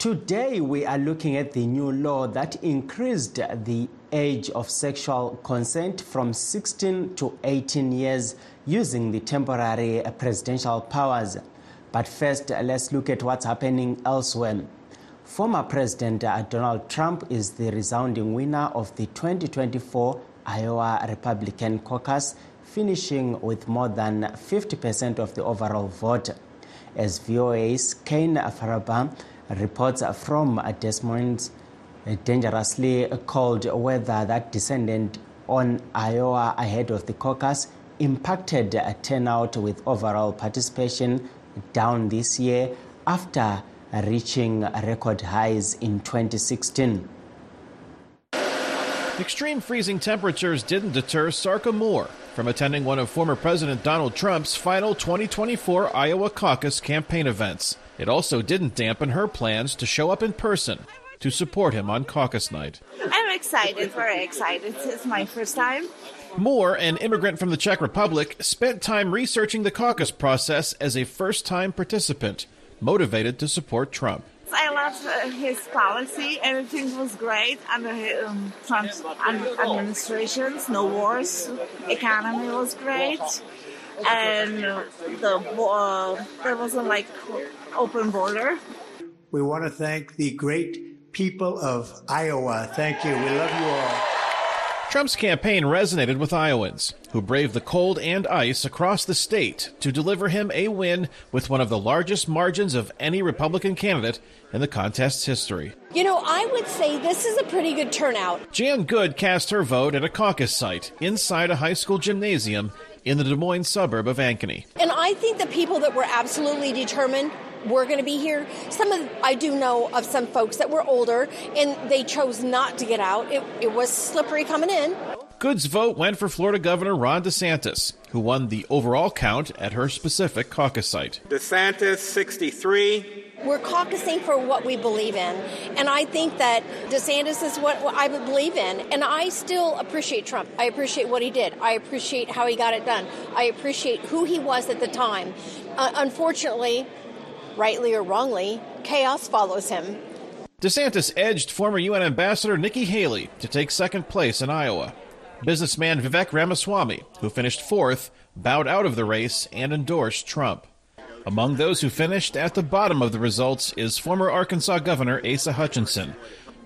Today, we are looking at the new law that increased the age of sexual consent from 16 to 18 years using the temporary presidential powers. But first, let's look at what's happening elsewhere. Former President uh, Donald Trump is the resounding winner of the 2024 Iowa Republican caucus, finishing with more than 50% of the overall vote. As VOA's Kane Farabaugh reports from Des Moines dangerously cold weather that descended on Iowa ahead of the caucus impacted turnout with overall participation down this year after reaching record highs in 2016. Extreme freezing temperatures didn't deter Sarka Moore from attending one of former President Donald Trump's final 2024 Iowa caucus campaign events. It also didn't dampen her plans to show up in person to support him on caucus night. I'm excited, very excited. It's my first time. Moore, an immigrant from the Czech Republic, spent time researching the caucus process as a first time participant, motivated to support Trump. I love uh, his policy. Everything was great under um, Trump's administrations. No wars. Economy was great, and the uh, there wasn't like open border. We want to thank the great people of Iowa. Thank you. We love you all. Trump's campaign resonated with Iowans, who braved the cold and ice across the state to deliver him a win with one of the largest margins of any Republican candidate in the contest's history. You know, I would say this is a pretty good turnout. Jan Good cast her vote at a caucus site inside a high school gymnasium in the Des Moines suburb of Ankeny. And I think the people that were absolutely determined were going to be here. Some of I do know of some folks that were older and they chose not to get out. It, it was slippery coming in. Good's vote went for Florida Governor Ron DeSantis, who won the overall count at her specific caucus site. DeSantis, 63. We're caucusing for what we believe in. And I think that DeSantis is what I believe in. And I still appreciate Trump. I appreciate what he did. I appreciate how he got it done. I appreciate who he was at the time. Uh, unfortunately, rightly or wrongly, chaos follows him. DeSantis edged former UN Ambassador Nikki Haley to take second place in Iowa. Businessman Vivek Ramaswamy, who finished fourth, bowed out of the race and endorsed Trump. Among those who finished at the bottom of the results is former Arkansas Governor Asa Hutchinson,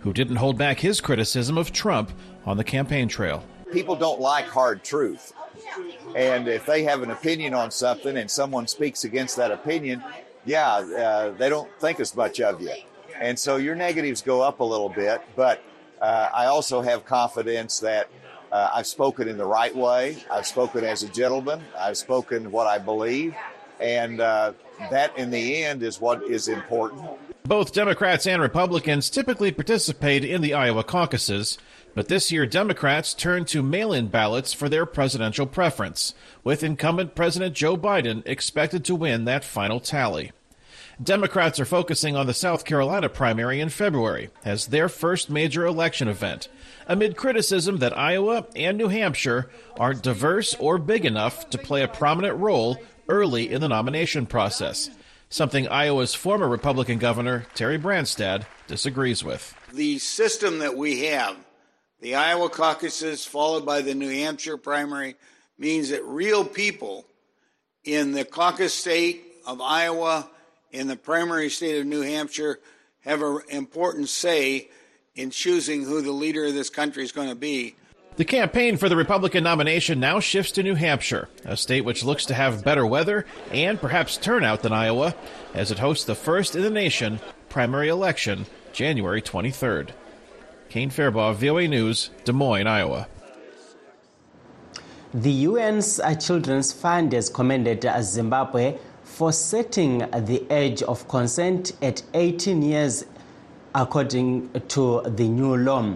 who didn't hold back his criticism of Trump on the campaign trail. People don't like hard truth. And if they have an opinion on something and someone speaks against that opinion, yeah, uh, they don't think as much of you. And so your negatives go up a little bit, but uh, I also have confidence that uh, I've spoken in the right way. I've spoken as a gentleman. I've spoken what I believe. And uh, that, in the end, is what is important. Both Democrats and Republicans typically participate in the Iowa caucuses, but this year Democrats turned to mail in ballots for their presidential preference, with incumbent President Joe Biden expected to win that final tally. Democrats are focusing on the South Carolina primary in February as their first major election event, amid criticism that Iowa and New Hampshire aren't diverse or big enough to play a prominent role early in the nomination process, something Iowa's former Republican governor, Terry Branstad, disagrees with. The system that we have, the Iowa caucuses followed by the New Hampshire primary, means that real people in the caucus state of Iowa, in the primary state of New Hampshire, have an important say in choosing who the leader of this country is going to be. The campaign for the Republican nomination now shifts to New Hampshire, a state which looks to have better weather and perhaps turnout than Iowa, as it hosts the first in the nation primary election January 23rd. Kane Farabaugh, VOA News, Des Moines, Iowa. The UN's uh, Children's Fund has commended uh, Zimbabwe for setting the age of consent at 18 years according to the new law.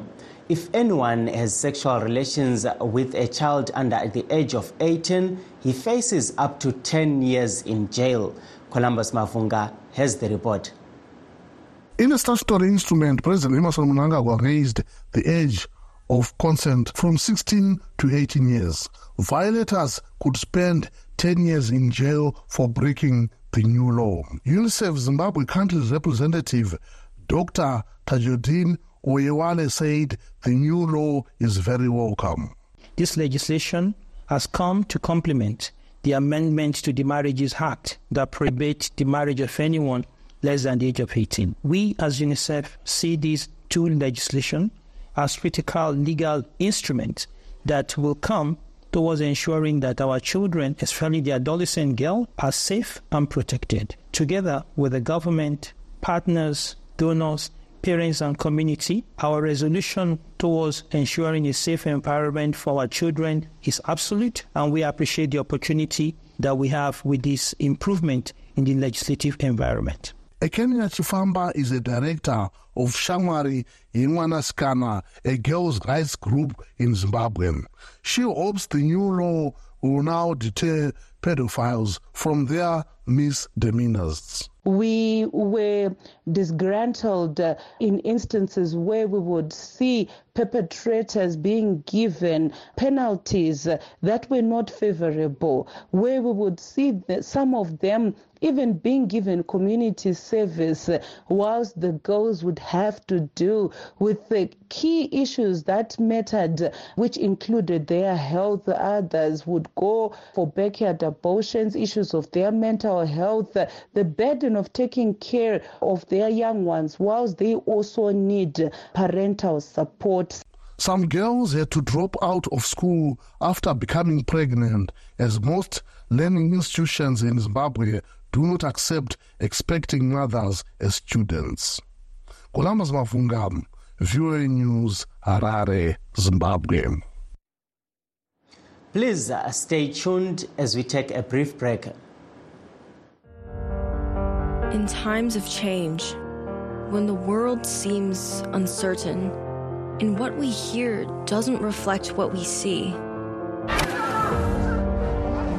If anyone has sexual relations with a child under the age of 18, he faces up to 10 years in jail. Columbus Mavhunga has the report. In a statutory instrument, President Emmerson Mnangagwa raised the age of consent from 16 to 18 years. Violators could spend 10 years in jail for breaking the new law. UNICEF Zimbabwe country's representative, Dr. Tajudeen Oyewale, said the new law is very welcome. This legislation has come to complement the amendment to the Marriages Act that prohibits the marriage of anyone less than the age of 18. We, as UNICEF, see these two legislation as critical legal instruments that will come towards ensuring that our children, especially the adolescent girl, are safe and protected. Together with the government, partners, donors, parents, and community, our resolution towards ensuring a safe environment for our children is absolute, and we appreciate the opportunity that we have with this improvement in the legislative environment. Ekenia Chifamba is a director of Shamwari Yemwanasikana, a girls' rights group in Zimbabwe. She hopes the new law will now deter pedophiles from their misdemeanors. We were disgruntled uh, in instances where we would see perpetrators being given penalties that were not favorable, where we would see some of them even being given community service, uh, whilst the girls would have to do with the key issues that mattered, which included their health. Others would go for backyard abortions, issues of their mental health, uh, the burden of taking care of their young ones, whilst they also need parental support. Some girls had to drop out of school after becoming pregnant, as most learning institutions in Zimbabwe do not accept expecting mothers as students. Columbus Mavhunga, VOA News, Harare, Zimbabwe. Please uh, stay tuned as we take a brief break. In times of change, when the world seems uncertain and what we hear doesn't reflect what we see,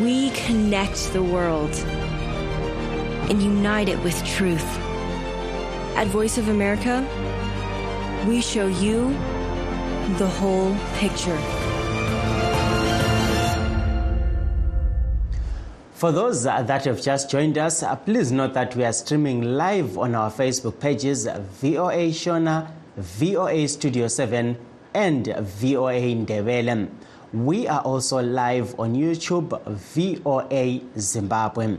We connect the world and unite it with truth. At Voice of America, we show you the whole picture. For those that have just joined us, uh, please note that we are streaming live on our Facebook pages VOA Shona, VOA Studio 7, and VOA Ndebele. We are also live on YouTube, VOA Zimbabwe.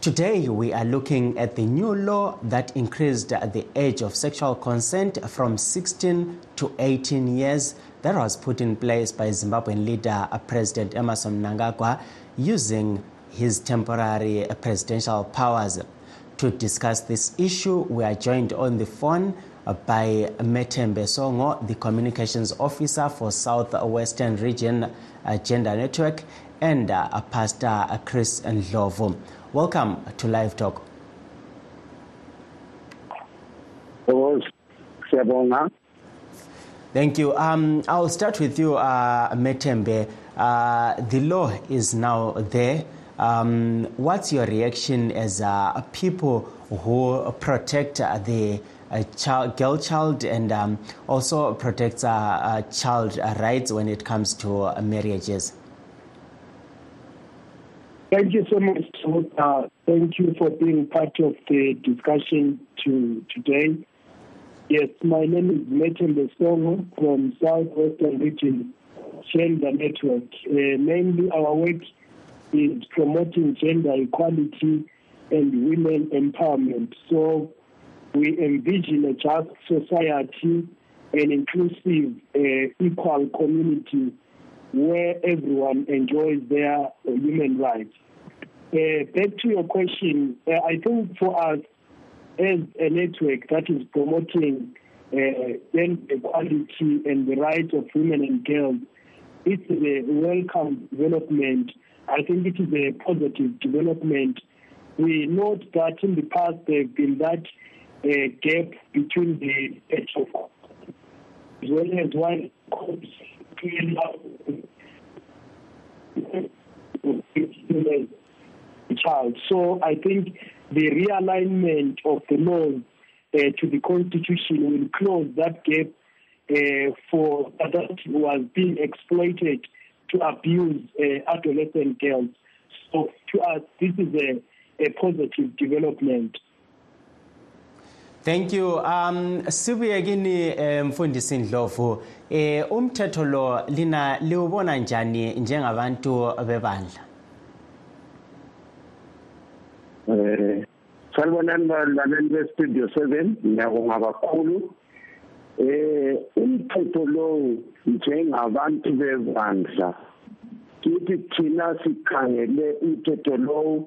Today, we are looking at the new law that increased the age of sexual consent from 16 to 18 years that was put in place by Zimbabwean leader President Emmerson Mnangagwa using his temporary presidential powers. To discuss this issue, we are joined on the phone by Metembe Songo, the communications officer for Southwestern Region Gender Network, and uh, Pastor Chris Ndlovu. Welcome to Live Talk. Thank you. Um, I'll start with you, uh, Metembe. Uh, the law is now there. Um, what's your reaction as uh, people who protect the uh, child, girl child and um, also protects uh, child rights when it comes to marriages? Thank you so much. Uh, thank you for being part of the discussion to today. Yes, my name is Metembe Songo from Southwestern Region Gender Network. Uh, mainly our work is promoting gender equality and women empowerment. So we envision a just society, an inclusive, uh, equal community where everyone enjoys their human rights. Uh, back to your question, uh, I think for us, as a network that is promoting uh, equality and the rights of women and girls, it's a welcome development. I think it is a positive development. We note that in the past there have been that uh, gap between the of as well as one child. So I think the realignment of the laws uh, to the constitution will close that gap uh, for who was being exploited to abuse uh, adolescent girls. So to us, this is a, a positive development. Thank you. Um sibuye kini mfundisi Ndlovu eh umthetho lo lina liubona njani njengabantu bebandla? Eh salibonani balaleli bestudio 7 ngiyabonga kakhulu eh umthetho lo njengabantu bebandla kithi thina sikhangele umthetho lo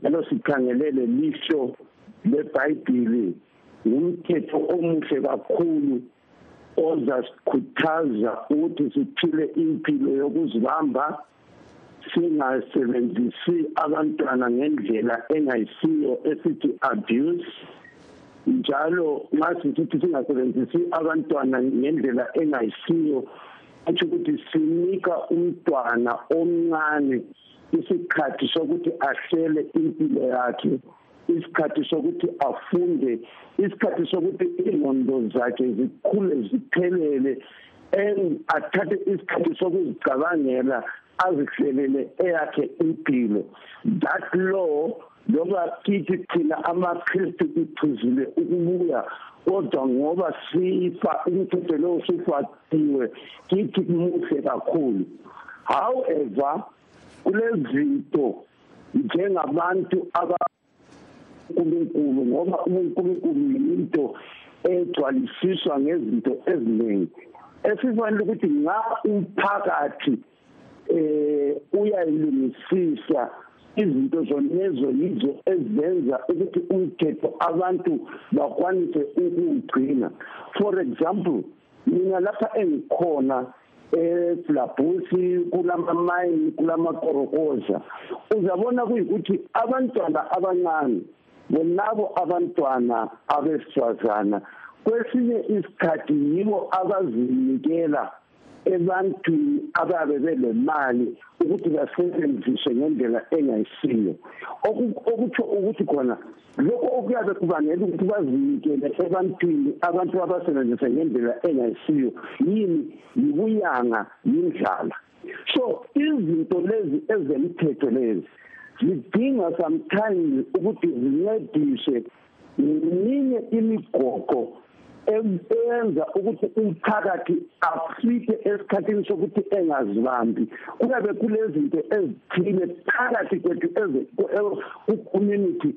njalo sikhangelele lisho lebhayibhili ngumthetho omuhle kakhulu ozasikhuthaza ukuthi siphile impilo yokuzibamba singasebenzisi abantwana ngendlela engayisiyo esithi abuse njalo nxa sisithi singasebenzisi abantwana ngendlela engayisiyo atsho ukuthi sinika umntwana omncane isikhathi sokuthi ahlele impilo yakhe. Isikhathi sokuthi afunde isikhathi sokuthi ingqondo zakhe zikhule ziphelele athathe isikhathi sokuzicabangela azihlelele eyakhe impilo. That law loba kithi thina amakristu iphuzile ukubuya kodwa ngoba sifa umthetho lowo sifakiwe kithi muhle kakhulu. However kulezinto njengabantu aba uNkulunkulu ngoba uNkulunkulu yinto egcwalisiswa ngezinto eziningi. Esifanele ukuthi nga umphakathi eh uyayilungisisa izinto zonezo yizo ezenza ukuthi umthetho abantu bakwanise ukugcina for example mina lapha engikhona eFlabusi kulamamayini kulamakorokoza uzabona kuyikuthi abantwana abancane bonabo abantwana abesifazana kwesinye isikhathi yibo abazinikela ebantwini ababe belemali ukuthi basebenzise ngendlela engayisiyo. Okutsho ukuthi khona lokho okuyabe kubangela ukuthi bazinikele ebantwini abantu abasebenzise ngendlela engayisiyo yini? Yibuyanga yindlala. So izinto lezi ezemthetho lezi zidinga sometimes ukuthi zincediswe ngeminye imigoqo eyenza ukuthi umphakathi afike esikhathini sokuthi engazibambi. Kuyabe kulezinto ezithile phakathi kwethu ku-community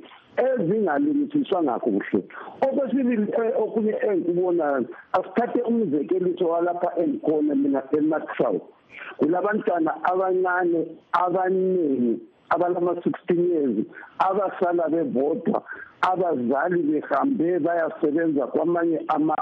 ezingalungisiswanga kuhle okwesibili okunye engikubonayo asithathe umzekeliso walapha engikhona mina eMaxwell kulabantwana abancane abaningi. Abalama-16 years abasala bebodwa abazali behambe bayasebenza kwamanye ama.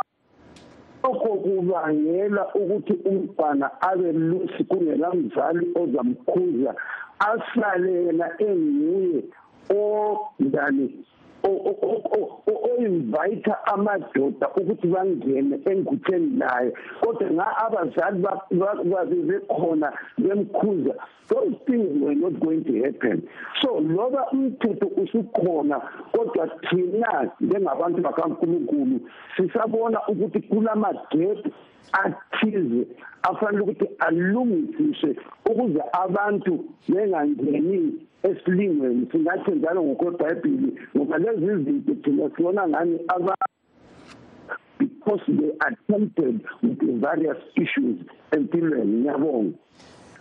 Lokho kubangela ukuthi umntwana abe lusi kungelamzali ozamkhuza ahlale yena enguye ondani o-invite amadoda ukuthi bangene engutheni naye. Kodwa nga abazali bebekhona bemkhuza those things were not going to happen. So loba umthetho usukhona kodwa thina njengabantu bakankulunkulu sisabona ukuthi kulamagep athize afanele ukuthi alungisiswe ukuze abantu bengangeni esilingweni singathi njalo ngokwebhayibhili ngoba lezi zinto thina sibona ngani aba because they are tempted with the various issues empilweni. Ngiyabonga.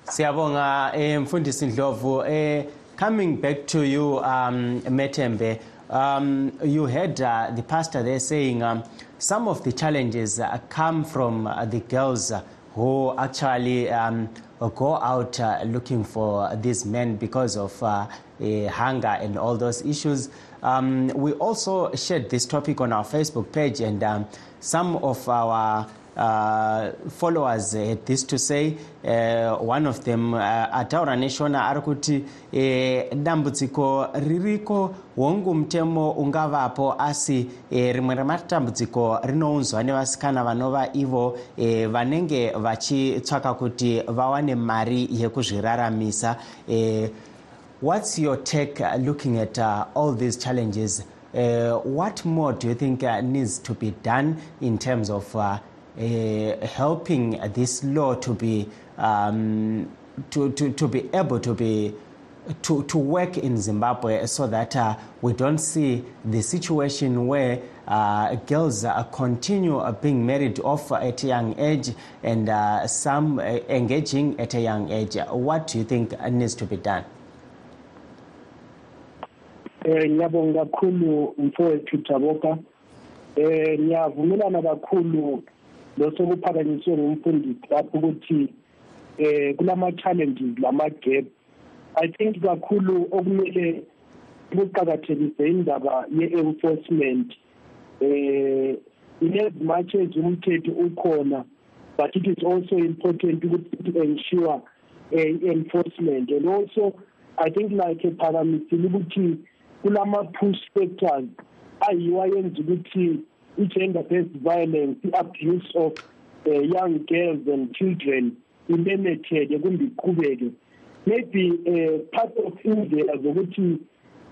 Siyabonga eh, mfundisi Ndlovu. Eh coming back to you um Metembe um you heard uh, the pastor there saying um, some of the challenges uh, come from uh, the girls who actually um, go out uh, looking for these men because of uh, hunger and all those issues. Um, we also shared this topic on our Facebook page, and um, some of our uh, followers had this to say. Uh, one of them uh, ataura neshona ari kuti eh, dambudziko ririko hongu mutemo ungavapo asi eh, rimwe rematambudziko rinounzwa nevasikana vanova ivo eh, vanenge vachitsvaka kuti vawane mari yekuzviraramisa eh, what's your take uh, looking at uh, all these challenges uh, what more do you think uh, needs to be done in terms of uh, helping this law to be um, to, to, to be able to be to, to work in Zimbabwe so that uh, we don't see the situation where uh, girls uh, continue uh, being married off at a young age and uh, some uh, engaging at a young age. What do you think needs to be done? eh ngiyabonga kakhulu mfowethu Jaboka eh ngiyavumelana kakhulu losokuphakanyiswe ngumfundisi lapho ukuthi eh kulama challenges lama gap i think kakhulu okumele kuqakathekise indaba ye enforcement eh in as much as umthetho ukhona but it is also important ukuthi to ensure uh, enforcement. And also i think like ephakamisile ukuthi kulama push factors ayiwo ayenza ukuthi i-gender based violence i-abuse of uh, young girls and children imemetheke kumbe iqhubeke. Maybe uh, part of indlela zokuthi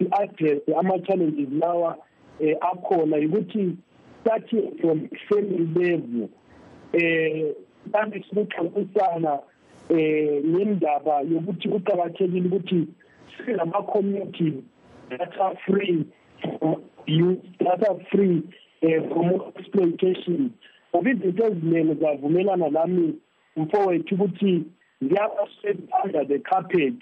i-address ama-challenges lawa uh, akhona ukuthi starting from family level eh manje sikuxoxisana eh ngendaba yokuthi kuqakathekile ukuthi sinama community that are free from youth that are free Eh, promo-exploitation ngoba izinto eziningi zavumelana nami mfowethu ukuthi ngiyabasebanda the carpet.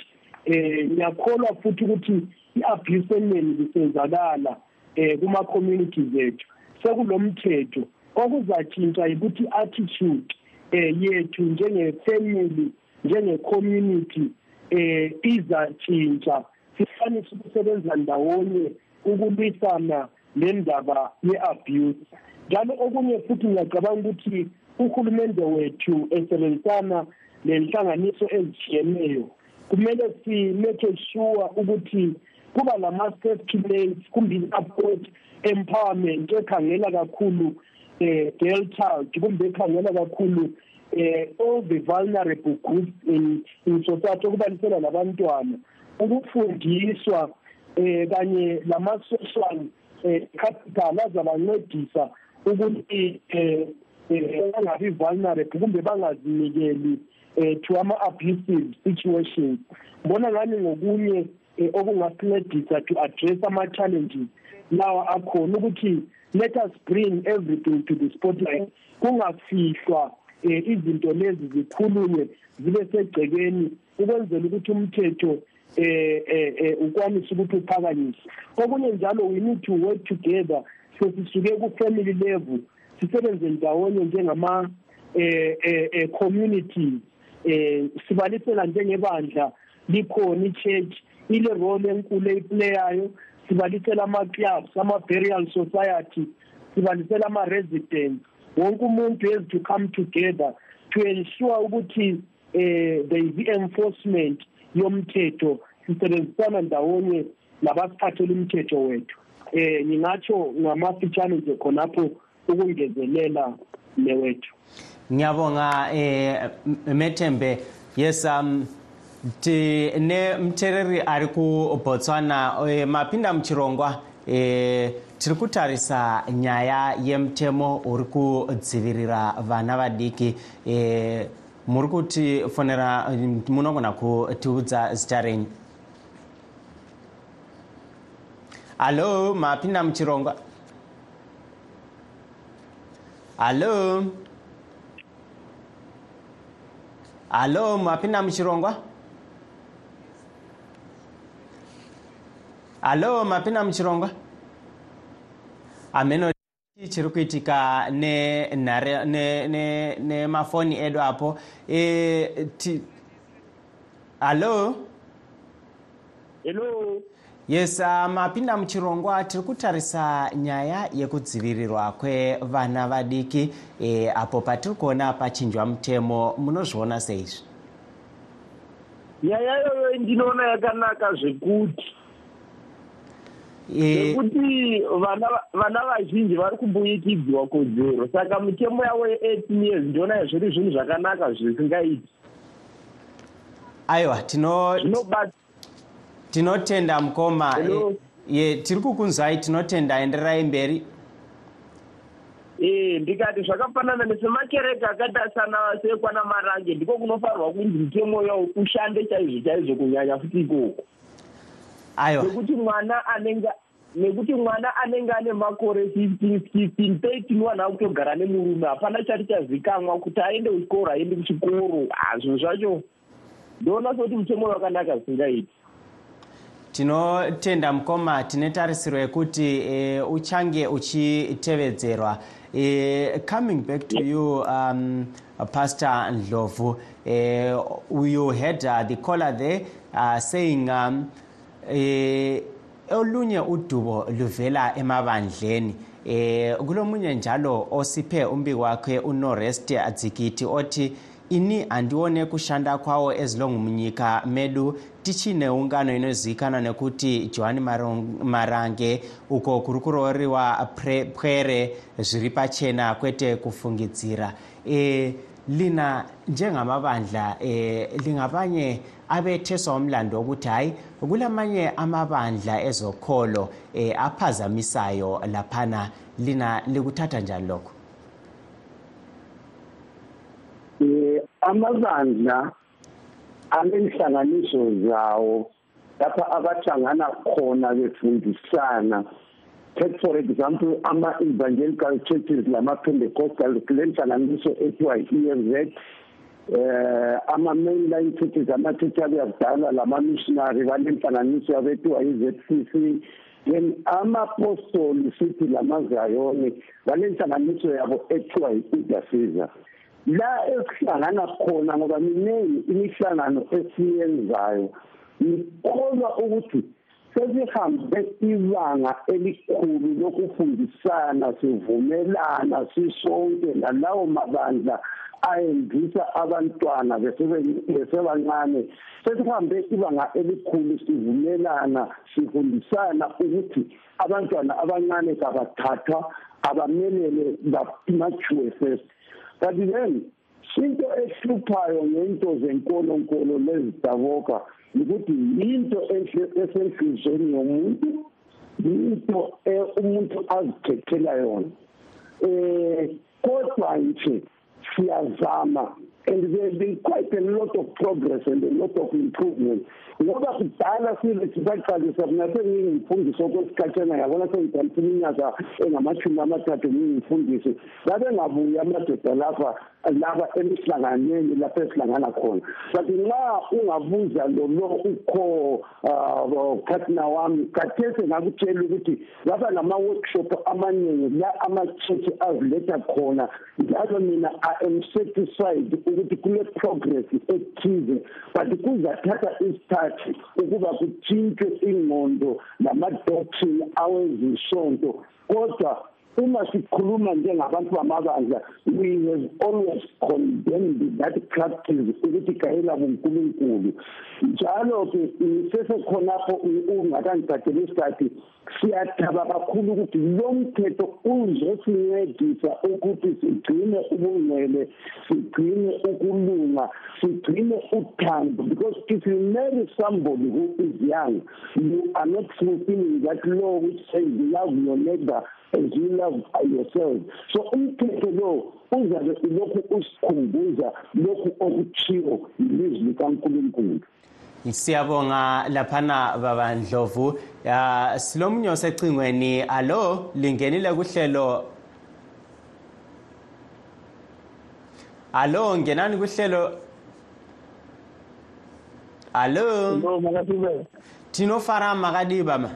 Um ngiyakholwa futhi ukuthi i-abuse eningi isenzakala um eh, kuma-communities ethu. Sekulo mthetho. Okuzatshintsha yikuthi i-attitude um yethu njengefamily njenge-community um izatshintsha. Sifanise ukusebenza ndawonye ukulwisana nendaba ye-abuse. Njalo okunye futhi ngiyacabanga ukuthi uhulumende wethu esebenzisana nenhlanganiso ezitshiyeneyo kumele si-make sure ukuthi kuba lama-safety lanes kumbe i-support empowerment ekhangela kakhulu eh girl child kumbe ekhangela kakhulu eh all the vulnerable groups in in society okubalisela labantwana ukufundiswa eh kanye lama social eh capital azabancedisa ukuthi eh bangabi vulnerable kumbe bangazinikeli eh to ama abusive situations. Mbona ngani ngokunye okungasincedisa to address ama challenges lawa akhona ukuthi let us bring everything to the spotlight. Kungafihlwa eh izinto lezi zikhulunywe zibe segcekeni ukwenzela ukuthi umthetho eh eh ukwanise ukuthi uphakanyiswe okunye njalo we need to work together. Sesisuke ku family level sisebenze ndawonye njengama eh eh communities. Eh sibalisela njengebandla likhona ichurch ile role enkulu eyiplayayo. Sibalisela ama-clubs ama-burial society sibalisela ama-residents. Wonke umuntu has to come together to ensure ukuthi eh there is enforcement yomthetho sisebenzisana ndawonye nabasiphathela umthetho wethu. Eh ngingatsho ngamafitshane nje khonapho ukungezelela newethu. Ngiyabonga eh methembe. Yes um tine muteereri ari kubotswana eh, mapinda muchirongwa eh, tiri kutarisa nyaya yemutemo uri kudzivirira vana vadiki eh, muri kutifonera munogona kutiudza zita renyu. Halo mapinda muchirongwa halo halo mapinda muchirongwa halo mapinda muchirongwa ameno chiri kuitika nemafoni ne, ne, ne mafoni edu apo. E, ti, hallo hello? Yes uh, mapinda muchirongwa tiri kutarisa nyaya yekudzivirirwa kwevana vadiki e, apo patiri kuona pachinjwa mutemo munozviona seizvi? Nyaya iyoyo ndinoona yakanaka zvekuti nekuti vana vazhinji vari kumbuyikidzwa kodzero. Saka mitemo yavo ye18 years ndinoona zviri zvinhu zvakanaka zvisingaiti. Aiwa tinotenda mukoma. Ye tiri kukunzwai tinotenda enderai mberi. Ee ndikati zvakafanana nesemakereke akaita sana sekwana marange ndiko kunofanirwa kunzi mitemo yawo ushande chaizvo chaizvo kunyanya futi ikoko nekuti mwana anenge nekuti mwana anenge ane makore 15 15 13 wanha kutogara nemurume hapana chati chazikamwa kuti aende kuchikoro aende kuchikoro. Hazvo zvacho ndoona sekuti mutemo wakanaka zvisingaiti. Tinotenda mukoma tine tarisiro yekuti e, uchange uchitevedzerwa. E, coming back to you um, pastor ndlovu uh, you had uh, the caller there uh, saying um, e, olunye udubo luvela emabandleni. Eh kulomunye njalo osiphe umbiko wakhe unorest adzikiti othi ini andione kushanda kwawo ezilongu munyika medu tichine ungano inozivikanwa nekuti johani marange uko kuri kurooriwa pwere zviri pachena kwete kufungidzira. E, lina njengamabandla e, lingabanye abetheswa umlando wokuthi hhayi kulamanye amabandla ezokholo e, aphazamisayo laphana. Lina likuthatha njani lokho? Eh amabandla anenhlanganiso zawo lapha abahlangana khona befundisana. Take for example ama-evangelical churches lama-pentecostal kule nhlanganiso ethiwa i-EMZ eh ama-mainline churches ama-church abeyakudala lama-missionary balenhlanganiso abethiwa i-ZCC then ama-apostoli sithi lamazayoni balenhlanganiso yabo ethiwa i-udasiza la esihlangana khona ngoba miningi imihlangano esiyenzayo ngikholwa ukuthi sesihambe ibanga elikhulu lokufundisana sivumelana sisonke nalawo mabandla ayendisa abantwana besebancane. Sesihambe ibanga elikhulu sivumelana sifundisana ukuthi abantwana abancane kabathathwa abamelele bamature first. Kanti then into ehluphayo ngento zenkolonkolo lezidaboka ukuthi yinto esenhlizweni yomuntu yinto umuntu azikhethela yona. Eh kodwa nje siyazama and there's been quite a lot of progress and a lot of improvement. Ngoba kudala silethi saqalisa mina sengingimfundisi okwesikhathana yabona sengidalisa iminyaka engamashumi amathathu ngingimfundisi babengabuyi amadoda lapha laba emihlanganweni lapho esihlangana khona. Kanti nxa ungabuza lo lo ukho partner wami kathese ngakutshela ukuthi ngaba nama-workshop amaningi la ama-church aziletha khona njalo mina i am satisfied ukuthi kule-progress ethize. But kuzathatha isikhathi ukuba kuthintshwe ingqondo lamadoctrine awezisonto kodwa uma sikhuluma njengabantu bamabandla we have always condemned that practice ukuthi gayela bunkulunkulu njalo-ke sesekhonapho ungakangicatshela isikhathi siyathaba kakhulu ukuthi lo mthetho uzosincedisa ukuthi sigcine ubungcwele sigcine ukulunga sigcine uthando because if you marry somebody who is young you are not fulfilling that law which says love your neighbor. As you love yourself so umthetho lo uzabe ulokhu usikhumbuza lokhu okuchiwo yilizwi likankulunkulu siyabonga laphana baba ndlovu. Ya silomunye osecingweni alo lingenile kuhlelo. Alo ngenani kuhlelo. Hallo Hello, makasibe. tinofara makadiba ma.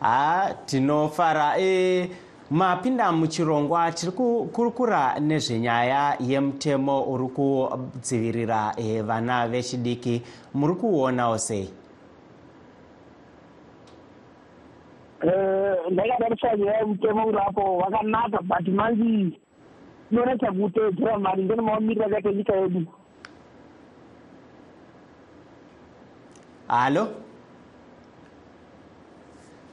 Ha tinofara. E mapinda muchirongwa tiri kukurukura nezvenyaya yemutemo uri kudzivirira e, vana vechidiki. Muri kuonawo sei Eh, ndakatariswa nyaya mutemo urapo wakanaka but manzi inoonesa kuteedzera maringe nemamiriro akaita nyika yedu. Hallo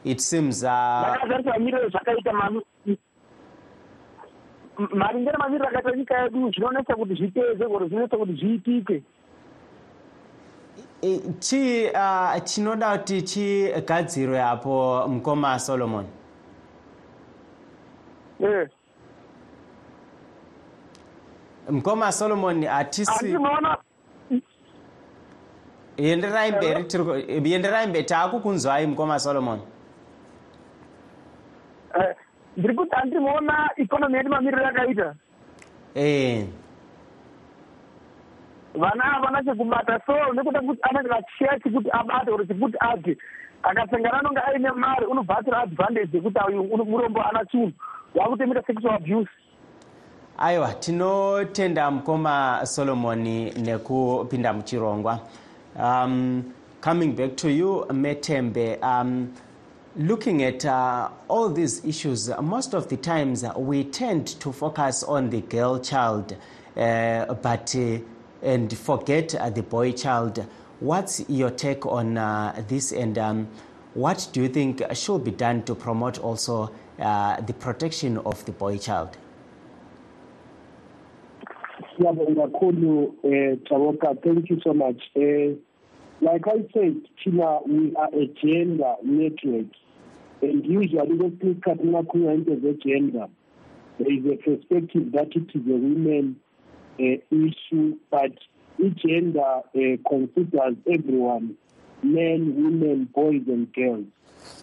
it seems uh, vakatarisa mamiriro zvakaita maringana mamiriro akaita nyika yedu zvinonetsa kuti zviteze koro zvinonetsa kuti zviitike. Chii uh, chinoda kuti chigadzirwe apo mukoma solomon? Mukoma solomon hatisi enderai mberi taakukunzwai mukoma solomon. yeah ndiri kuti handinoona ikonomi yedu mamiriro yakaita. Eh. Vana havana chekubata so nekuda kuti anenge achiya chekuti abate or chekuti ati akasangana anonge aine mari unobvatsira advantage yekuti unu- murombo ana chinhu waakutoimita sexual abuse. Aiwa tinotenda mukoma solomoni nekupinda muchirongwa. Um, coming back to you metembe um, looking at uh, all these issues most of the times uh, we tend to focus on the girl child uh, but uh, and forget uh, the boy child. What's your take on uh, this? And um, what do you think should be done to promote also the protection of the boy child? Thank you so much like i said we are a gender network and usually kwesinye isikhathi nxakhulunywa into ze-gender there is a perspective that it is a women uh, issue but i-gender uh, considers everyone men women boys and girls.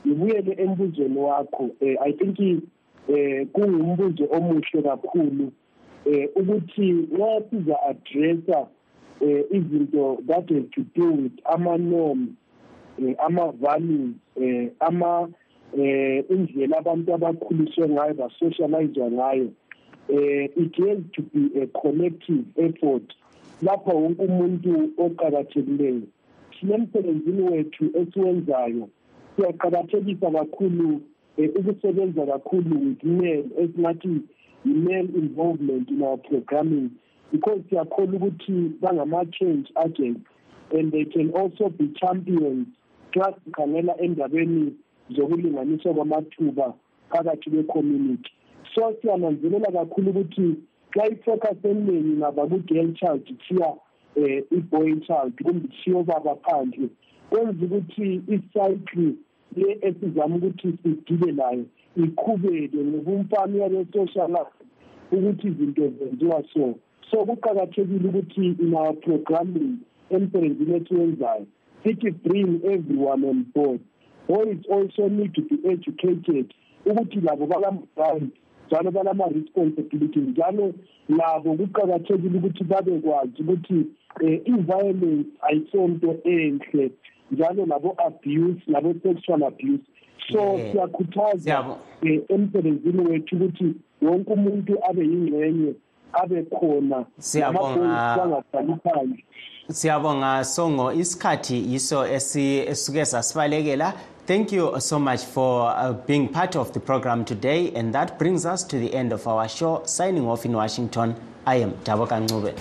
Ngibuyele embuzweni wakho um i think um kungumbuzo omuhle kakhulu eh ukuthi nxa siza addressa eh izinto that have to do with ama norms eh ama values eh ama eh indlela abantu abakhuliswe ngayo basocialize ngayo. Eh it has to be a collective effort. Lapha wonke umuntu oqakathekileyo sinemsebenzini wethu esiwenzayo siyaqakathekisa kakhulu eh, ukusebenza kakhulu with men esingathi i-male involvement in our programming. Because siyakhola ukuthi bangama-change agents and they can also be champions xa sikhangela endabeni zokulinganiswa kwamathuba phakathi kwe-community. So siyananzelela kakhulu ukuthi xa ifocus eningi ngaba ku-girl child kuthiya um i-boy child kumbe kuthiya obaba phandle kwenza ukuthi icycle le esizama ukuthi sidile layo iqhubeke ngobumfana uyabesocialize ukuthi izinto zenziwa so. So kuqakathekile ukuthi in our programming emsebenzini esiwenzayo sithi bring everyone on board. Boys also need to be educated ukuthi labo balama-right njalo balama-responsibility njalo labo kuqakathekile ukuthi babekwazi ukuthi um i-violence ayisonto enhle njalo labo-abuse labo-sexual abuse. So Yeah. siyakhuthaza um emsebenzini wethu ukuthi wonke umuntu abe yingxenye abe khona Siyabonga. bangahlali phandle siyabonga songo. Isikhathi yiso esisuke sasibalekela. Thank you so much for uh, being part of the program today and that brings us to the end of our show. Signing off in washington i am daboka ncube